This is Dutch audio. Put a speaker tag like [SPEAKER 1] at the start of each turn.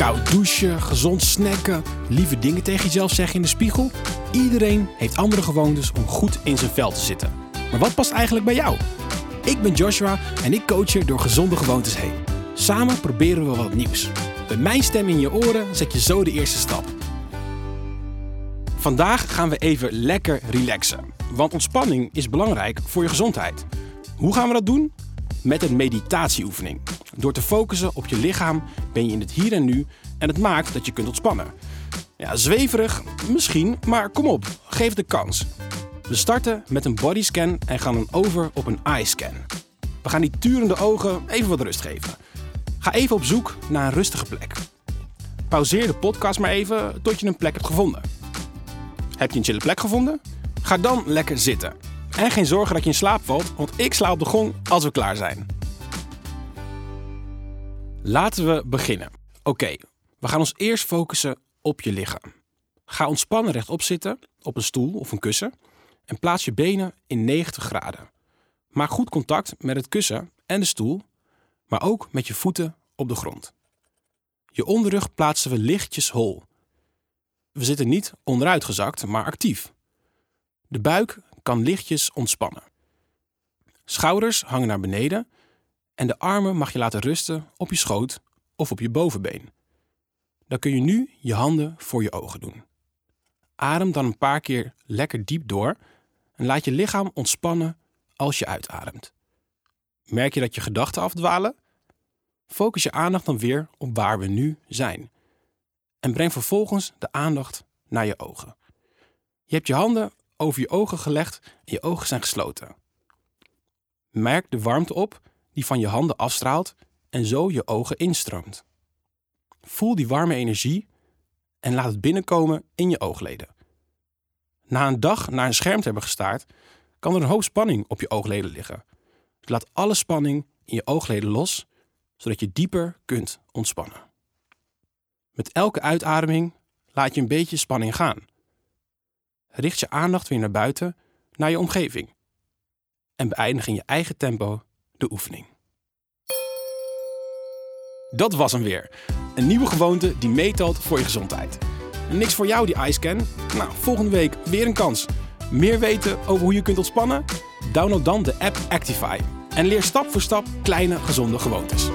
[SPEAKER 1] Koud douchen, gezond snacken, lieve dingen tegen jezelf zeggen in de spiegel. Iedereen heeft andere gewoontes om goed in zijn vel te zitten. Maar wat past eigenlijk bij jou? Ik ben Joshua en ik coach je door gezonde gewoontes heen. Samen proberen we wat nieuws. Met mijn stem in je oren zet je zo de eerste stap. Vandaag gaan we even lekker relaxen. Want ontspanning is belangrijk voor je gezondheid. Hoe gaan we dat doen? Met een meditatieoefening. Door te focussen op je lichaam ben je in het hier en nu en het maakt dat je kunt ontspannen. Ja, zweverig, misschien, maar kom op, geef de kans. We starten met een bodyscan en gaan dan over op een eye-scan. We gaan die turende ogen even wat rust geven. Ga even op zoek naar een rustige plek. Pauzeer de podcast maar even tot je een plek hebt gevonden. Heb je een chille plek gevonden? Ga dan lekker zitten. En geen zorgen dat je in slaap valt, want ik sla op de gong als we klaar zijn. Laten we beginnen. Oké, we gaan ons eerst focussen op je lichaam. Ga ontspannen rechtop zitten, op een stoel of een kussen, en plaats je benen in 90 graden. Maak goed contact met het kussen en de stoel, maar ook met je voeten op de grond. Je onderrug plaatsen we lichtjes hol. We zitten niet onderuit gezakt, maar actief. De buik kan lichtjes ontspannen. Schouders hangen naar beneden en de armen mag je laten rusten op je schoot of op je bovenbeen. Dan kun je nu je handen voor je ogen doen. Adem dan een paar keer lekker diep door en laat je lichaam ontspannen als je uitademt. Merk je dat je gedachten afdwalen? Focus je aandacht dan weer op waar we nu zijn. En breng vervolgens de aandacht naar je ogen. Je hebt je handen over je ogen gelegd en je ogen zijn gesloten. Merk de warmte op die van je handen afstraalt en zo je ogen instroomt. Voel die warme energie en laat het binnenkomen in je oogleden. Na een dag naar een scherm te hebben gestaard, kan er een hoop spanning op je oogleden liggen. Dus laat alle spanning in je oogleden los, zodat je dieper kunt ontspannen. Met elke uitademing laat je een beetje spanning gaan. Richt je aandacht weer naar buiten, naar je omgeving. En beëindig in je eigen tempo de oefening. Dat was hem weer. Een nieuwe gewoonte die meetelt voor je gezondheid. Niks voor jou die iScan? Nou, volgende week weer een kans. Meer weten over hoe je kunt ontspannen? Download dan de app Actify en leer stap voor stap kleine gezonde gewoontes.